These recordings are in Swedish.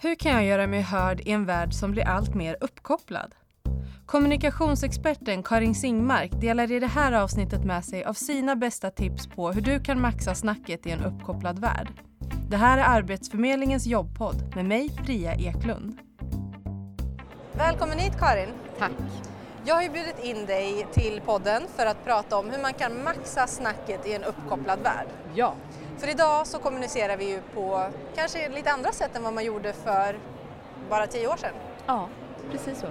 Hur kan jag göra mig hörd i en värld som blir allt mer uppkopplad? Kommunikationsexperten Karin Singmark delar i det här avsnittet med sig av sina bästa tips på hur du kan maxa snacket i en uppkopplad värld. Det här är Arbetsförmedlingens jobbpodd med mig, Priya Eklund. Välkommen hit Karin! Tack! Jag har ju bjudit in dig till podden för att prata om hur man kan maxa snacket i en uppkopplad värld. Ja. För idag så kommunicerar vi ju på kanske lite andra sätt än vad man gjorde för bara tio år sedan. Ja, precis så.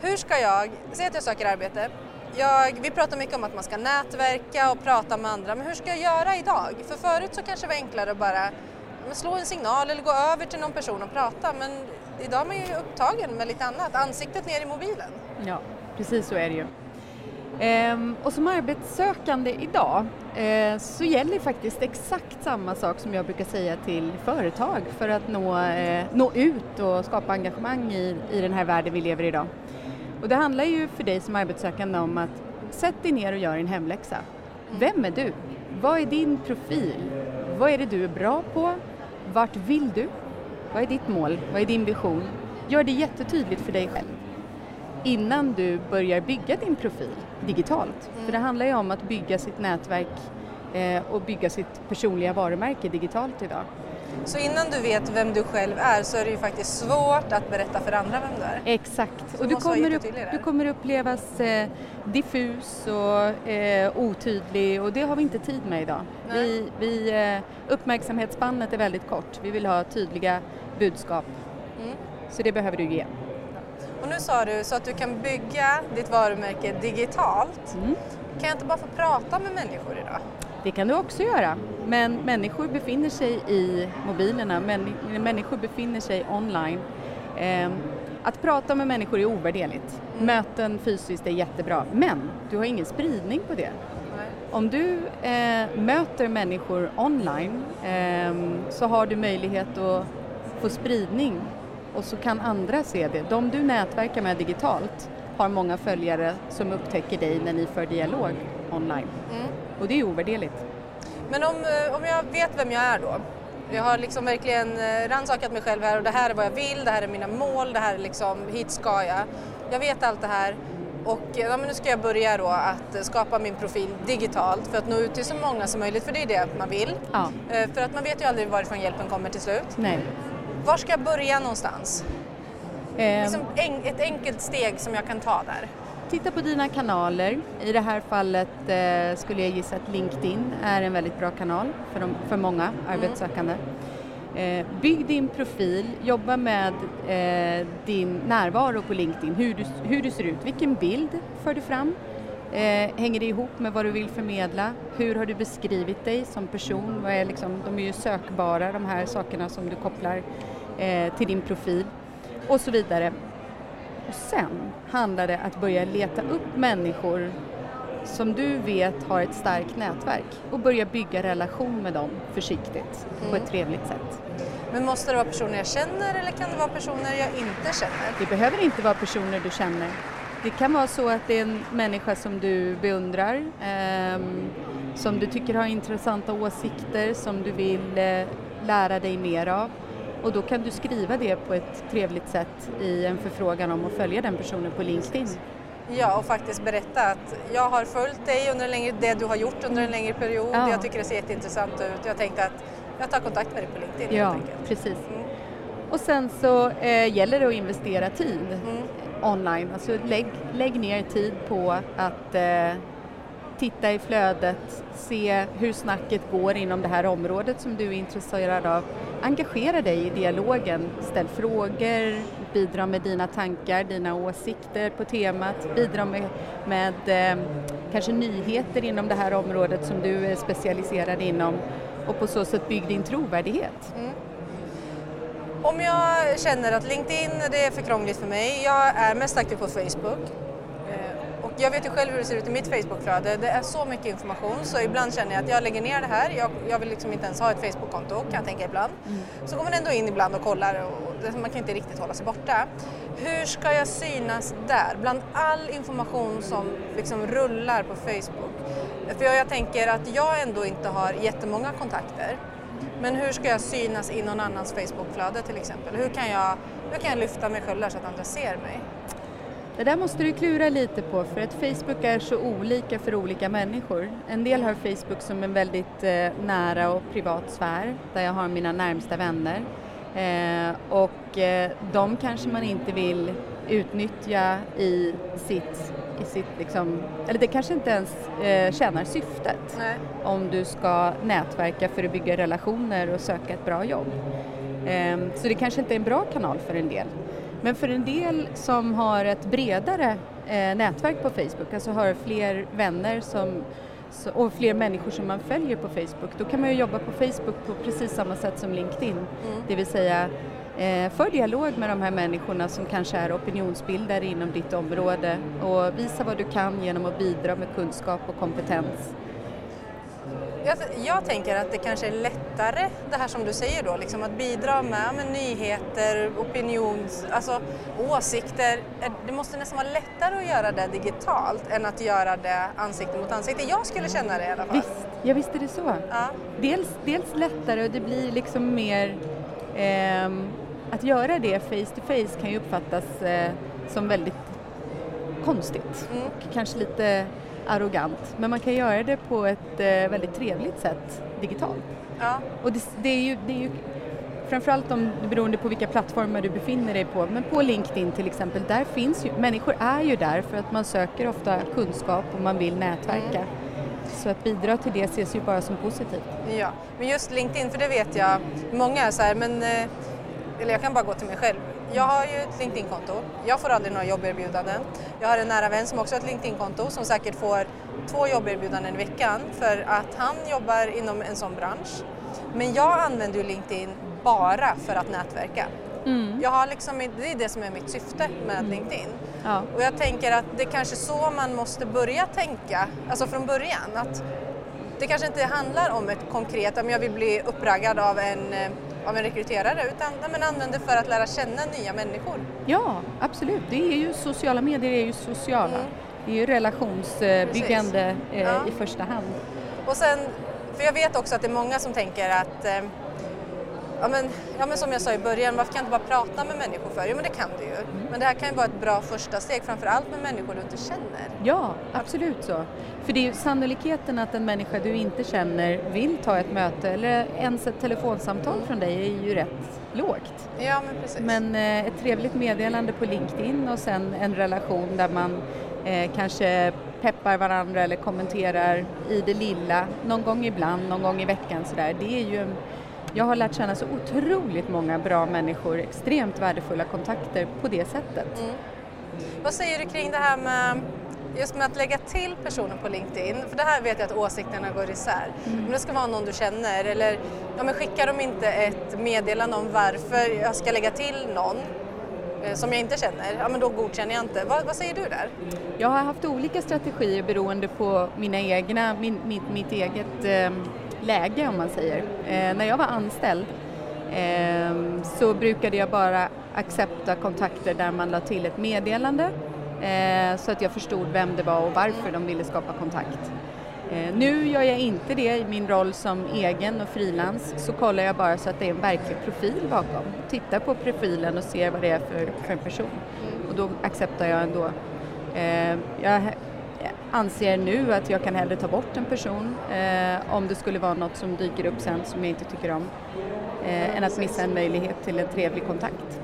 Hur ska jag, säg att jag söker arbete, jag, vi pratar mycket om att man ska nätverka och prata med andra, men hur ska jag göra idag? För förut så kanske det var enklare att bara slå en signal eller gå över till någon person och prata, men idag är man ju upptagen med lite annat, ansiktet ner i mobilen. Ja, precis så är det ju. Ehm, och som arbetssökande idag eh, så gäller faktiskt exakt samma sak som jag brukar säga till företag för att nå, eh, nå ut och skapa engagemang i, i den här världen vi lever i idag. Och det handlar ju för dig som arbetssökande om att sätt dig ner och gör din hemläxa. Vem är du? Vad är din profil? Vad är det du är bra på? Vart vill du? Vad är ditt mål? Vad är din vision? Gör det jättetydligt för dig själv innan du börjar bygga din profil digitalt. Mm. För det handlar ju om att bygga sitt nätverk eh, och bygga sitt personliga varumärke digitalt idag. Så innan du vet vem du själv är så är det ju faktiskt svårt att berätta för andra vem du är. Exakt, så och du kommer, upp, du kommer upplevas eh, diffus och eh, otydlig och det har vi inte tid med idag. Vi, vi, eh, uppmärksamhetsspannet är väldigt kort, vi vill ha tydliga budskap. Mm. Så det behöver du ge. Och nu sa du så att du kan bygga ditt varumärke digitalt. Mm. Kan jag inte bara få prata med människor idag? Det kan du också göra, men människor befinner sig i mobilerna, människor befinner sig online. Ehm, att prata med människor är ovärderligt. Mm. Möten fysiskt är jättebra, men du har ingen spridning på det. Nej. Om du eh, möter människor online eh, så har du möjlighet att få spridning och så kan andra se det. De du nätverkar med digitalt har många följare som upptäcker dig när ni för dialog online. Mm. Och det är ovärderligt. Men om, eh, om jag vet vem jag är då? Jag har liksom verkligen eh, rannsakat mig själv här och det här är vad jag vill, det här är mina mål, det här är liksom, hit ska jag. Jag vet allt det här och ja, men nu ska jag börja då att skapa min profil digitalt för att nå ut till så många som möjligt, för det är det man vill. Ja. Eh, för att man vet ju aldrig varifrån hjälpen kommer till slut. Nej. Var ska jag börja någonstans? Eh, liksom ett enkelt steg som jag kan ta där. Titta på dina kanaler. I det här fallet eh, skulle jag gissa att LinkedIn är en väldigt bra kanal för, de, för många mm. arbetssökande. Eh, bygg din profil, jobba med eh, din närvaro på LinkedIn, hur du, hur du ser ut, vilken bild för du fram, Eh, hänger det ihop med vad du vill förmedla? Hur har du beskrivit dig som person? Vad är liksom, de är ju sökbara de här sakerna som du kopplar eh, till din profil och så vidare. Och sen handlar det att börja leta upp människor som du vet har ett starkt nätverk och börja bygga relation med dem försiktigt mm. på ett trevligt sätt. Men måste det vara personer jag känner eller kan det vara personer jag inte känner? Det behöver inte vara personer du känner. Det kan vara så att det är en människa som du beundrar, eh, som du tycker har intressanta åsikter, som du vill eh, lära dig mer av. Och då kan du skriva det på ett trevligt sätt i en förfrågan om att följa den personen på LinkedIn. Ja, och faktiskt berätta att jag har följt dig under en längre, det du har gjort under en längre period. Ja. Jag tycker det ser jätteintressant ut. Jag tänkte att jag tar kontakt med dig på LinkedIn Ja, precis. Mm. Och sen så eh, gäller det att investera tid. Mm online. Alltså lägg, lägg ner tid på att eh, titta i flödet, se hur snacket går inom det här området som du är intresserad av. Engagera dig i dialogen, ställ frågor, bidra med dina tankar, dina åsikter på temat, bidra med, med eh, kanske nyheter inom det här området som du är specialiserad inom och på så sätt bygg din trovärdighet. Mm. Om jag känner att LinkedIn det är för krångligt för mig, jag är mest aktiv på Facebook jag vet ju själv hur det ser ut i mitt Facebookflöde. Det är så mycket information så ibland känner jag att jag lägger ner det här. Jag, jag vill liksom inte ens ha ett Facebook-konto kan jag tänka ibland. Mm. Så går man ändå in ibland och kollar och man kan inte riktigt hålla sig borta. Hur ska jag synas där? Bland all information som liksom rullar på Facebook. För jag, jag tänker att jag ändå inte har jättemånga kontakter Men hur ska jag synas i någon annans Facebookflöde till exempel? Hur kan, jag, hur kan jag lyfta mig själv där så att andra ser mig? Det där måste du klura lite på för att Facebook är så olika för olika människor. En del har Facebook som en väldigt eh, nära och privat sfär där jag har mina närmsta vänner. Eh, och eh, de kanske man inte vill utnyttja i sitt, i sitt liksom, eller det kanske inte ens eh, tjänar syftet Nej. om du ska nätverka för att bygga relationer och söka ett bra jobb. Eh, så det kanske inte är en bra kanal för en del. Men för en del som har ett bredare eh, nätverk på Facebook, alltså har fler vänner som, och fler människor som man följer på Facebook, då kan man ju jobba på Facebook på precis samma sätt som LinkedIn. Mm. Det vill säga eh, för dialog med de här människorna som kanske är opinionsbildare inom ditt område och visa vad du kan genom att bidra med kunskap och kompetens. Jag, jag, tänker att det kanske är lättare, det här som du säger då, liksom att bidra med, med nyheter, opinions, alltså åsikter. Det måste nästan vara lättare att göra det digitalt än att göra det ansikte mot ansikte. Jag skulle känna det i alla fall. Visst, ja visst är det så. Ja. Dels, dels lättare och det blir liksom mer eh, att göra det face to face kan ju uppfattas eh, som väldigt konstigt mm. och kanske lite arrogant. Men man kan göra det på ett eh, väldigt trevligt sätt digitalt. Ja. Och det, det, är ju, det är ju framförallt om, beroende på vilka plattformar du befinner dig på, men på LinkedIn till exempel, där finns ju, människor är ju där för att man söker ofta kunskap och man vill nätverka. Mm. Så att bidra till det ses ju bara som positivt. Ja, men just LinkedIn, för det vet jag, många är så här, men, eh, eller jag kan bara gå till mig själv, jag har ju ett LinkedIn-konto. Jag får aldrig några jobberbjudanden. Jag har en nära vän som också har ett LinkedIn-konto som säkert får två jobberbjudanden i veckan för att han jobbar inom en sån bransch. Men jag använder ju LinkedIn bara för att nätverka. Mm. Jag har liksom, det är det som är mitt syfte med mm. LinkedIn. Ja. Och jag tänker att det är kanske så man måste börja tänka, alltså från början. Att det kanske inte handlar om ett konkret, om jag vill bli uppraggad av en av en rekryterare utan men använd det för att lära känna nya människor. Ja, absolut. Det är ju sociala medier är ju sociala. Mm. Det är ju relationsbyggande eh, ja. i första hand. Och sen, för jag vet också att det är många som tänker att eh, Ja men, ja men som jag sa i början, varför kan du inte bara prata med människor för? Jo men det kan du ju. Mm. Men det här kan ju vara ett bra första steg, framförallt med människor du inte känner. Ja, absolut så. För det är ju sannolikheten att en människa du inte känner vill ta ett möte eller ens ett telefonsamtal mm. från dig är ju rätt lågt. Ja men precis. Men eh, ett trevligt meddelande på LinkedIn och sen en relation där man eh, kanske peppar varandra eller kommenterar i det lilla, någon gång ibland, någon gång i veckan sådär. Det är ju en jag har lärt känna så otroligt många bra människor, extremt värdefulla kontakter på det sättet. Mm. Vad säger du kring det här med just med att lägga till personer på LinkedIn, för det här vet jag att åsikterna går isär. Mm. Om det ska vara någon du känner eller ja, men skickar de inte ett meddelande om varför jag ska lägga till någon eh, som jag inte känner, ja men då godkänner jag inte. Vad, vad, säger du där? Jag har haft olika strategier beroende på mina egna, min, mitt, mitt eget eh, läge om man säger. Eh, när jag var anställd eh, så brukade jag bara accepta kontakter där man la till ett meddelande eh, så att jag förstod vem det var och varför de ville skapa kontakt. Eh, nu gör jag inte det i min roll som egen och frilans så kollar jag bara så att det är en verklig profil bakom. Tittar på profilen och ser vad det är för, för en person och då accepterar jag ändå. Eh, jag anser nu att jag kan hellre ta bort en person eh, om det skulle vara något som dyker upp sen som jag inte tycker om eh, än att missa en möjlighet till en trevlig kontakt.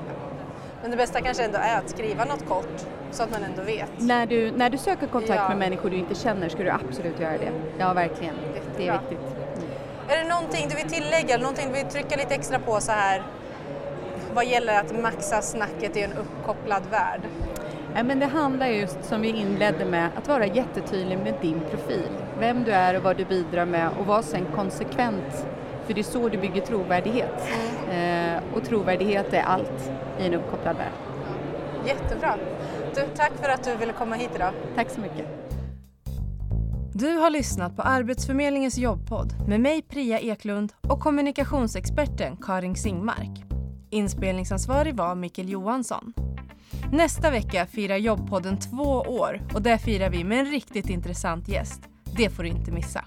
Men det bästa kanske ändå är att skriva något kort så att man ändå vet. När du, när du söker kontakt ja. med människor du inte känner ska du absolut göra det. Ja, verkligen. Jättebra. Det är viktigt. Mm. Är det någonting du vill tillägga någonting du vill trycka lite extra på så här vad gäller att maxa snacket i en uppkopplad värld? Ja, men det handlar just som vi inledde med att vara jättetydlig med din profil. Vem du är och vad du bidrar med och var sen konsekvent. För det är så du bygger trovärdighet. Mm. Eh, och trovärdighet är allt i en uppkopplad värld. Jättebra. Du, tack för att du ville komma hit idag. Tack så mycket. Du har lyssnat på Arbetsförmedlingens jobbpodd med mig Priya Eklund och kommunikationsexperten Karin Singmark. Inspelningsansvarig var Mikael Johansson. Nästa vecka firar Jobbpodden två år och det firar vi med en riktigt intressant gäst. Det får du inte missa.